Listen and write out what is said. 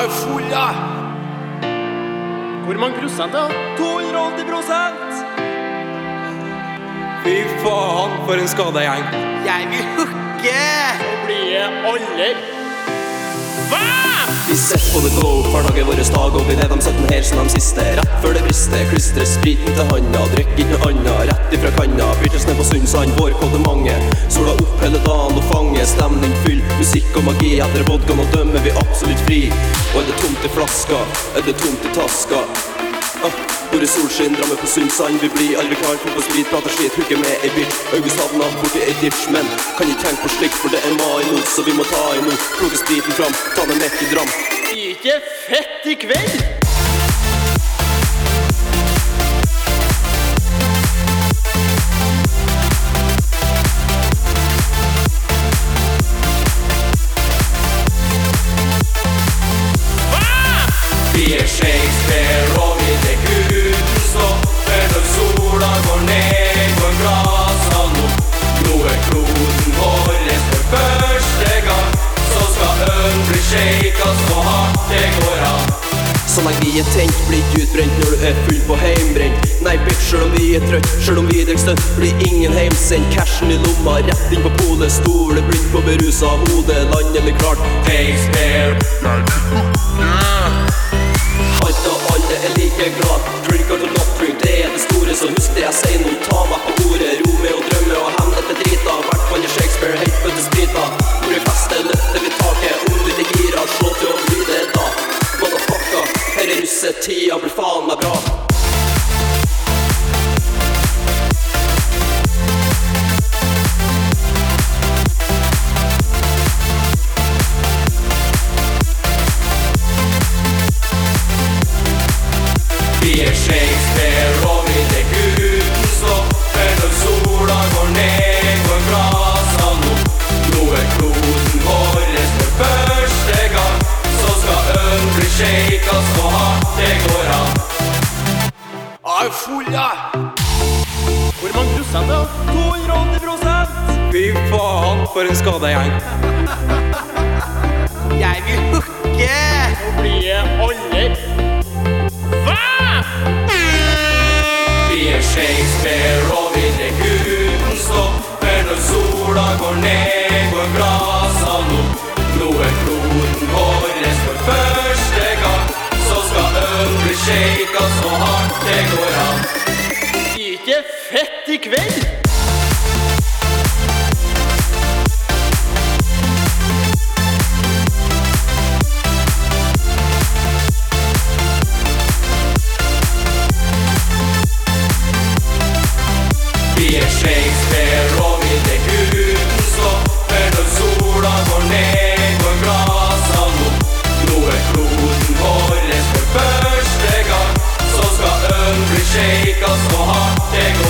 er jo full, da. Hvor mange prosent, da? 280 prosent! Fy faen, for en skadegjeng. Jeg vil hooke! Så blir jeg aldri. Hva? Vi setter på the go, hverdagen vår dag, og vi de satt den her som de siste. Rett før det brister, klistrer spriten til handa, drikker ikke noe annet, rett ifra kanna. Byrtes ned på Sundsand, vår kode mange. Sola opp hele dagen og fanger, stemning musikk og magi. Etter vodka nå dømmer vi absolutt fri. Og er det tomt i flaska, er det tomt i taska. Ah, Hvor er solskinn, drar med på Sundsand Vi blir aldri klar for på sprit, prater skit, hooker med ei bitch August havna borti ei ditch, men kan ikke tenke på slikt For det er mai nå, så vi må ta imot Plukke spriten fram, ta den midt i dram Ikke fett i kveld? Så lenge vi er tent, blir ikke utbrent når du er full på heimbrent. Nei, bitch, selv om vi er trøtt, selv om vi drikker støtt Blir ingen heimsendt, cashen i lomma, rett inn på polet Stole blindt på berusa hode, landene klart Shakespeare Alt og alle er like glad. Drink or not drink, det er det store Så husk det jeg sier nå, her er russetida Blir Er full, da. Hvor mange prosent, da? 280 prosent! Fy faen, for en skadegjeng. Jeg vil Ikke fett i kveld? Shakespeare shake us for heart, they go.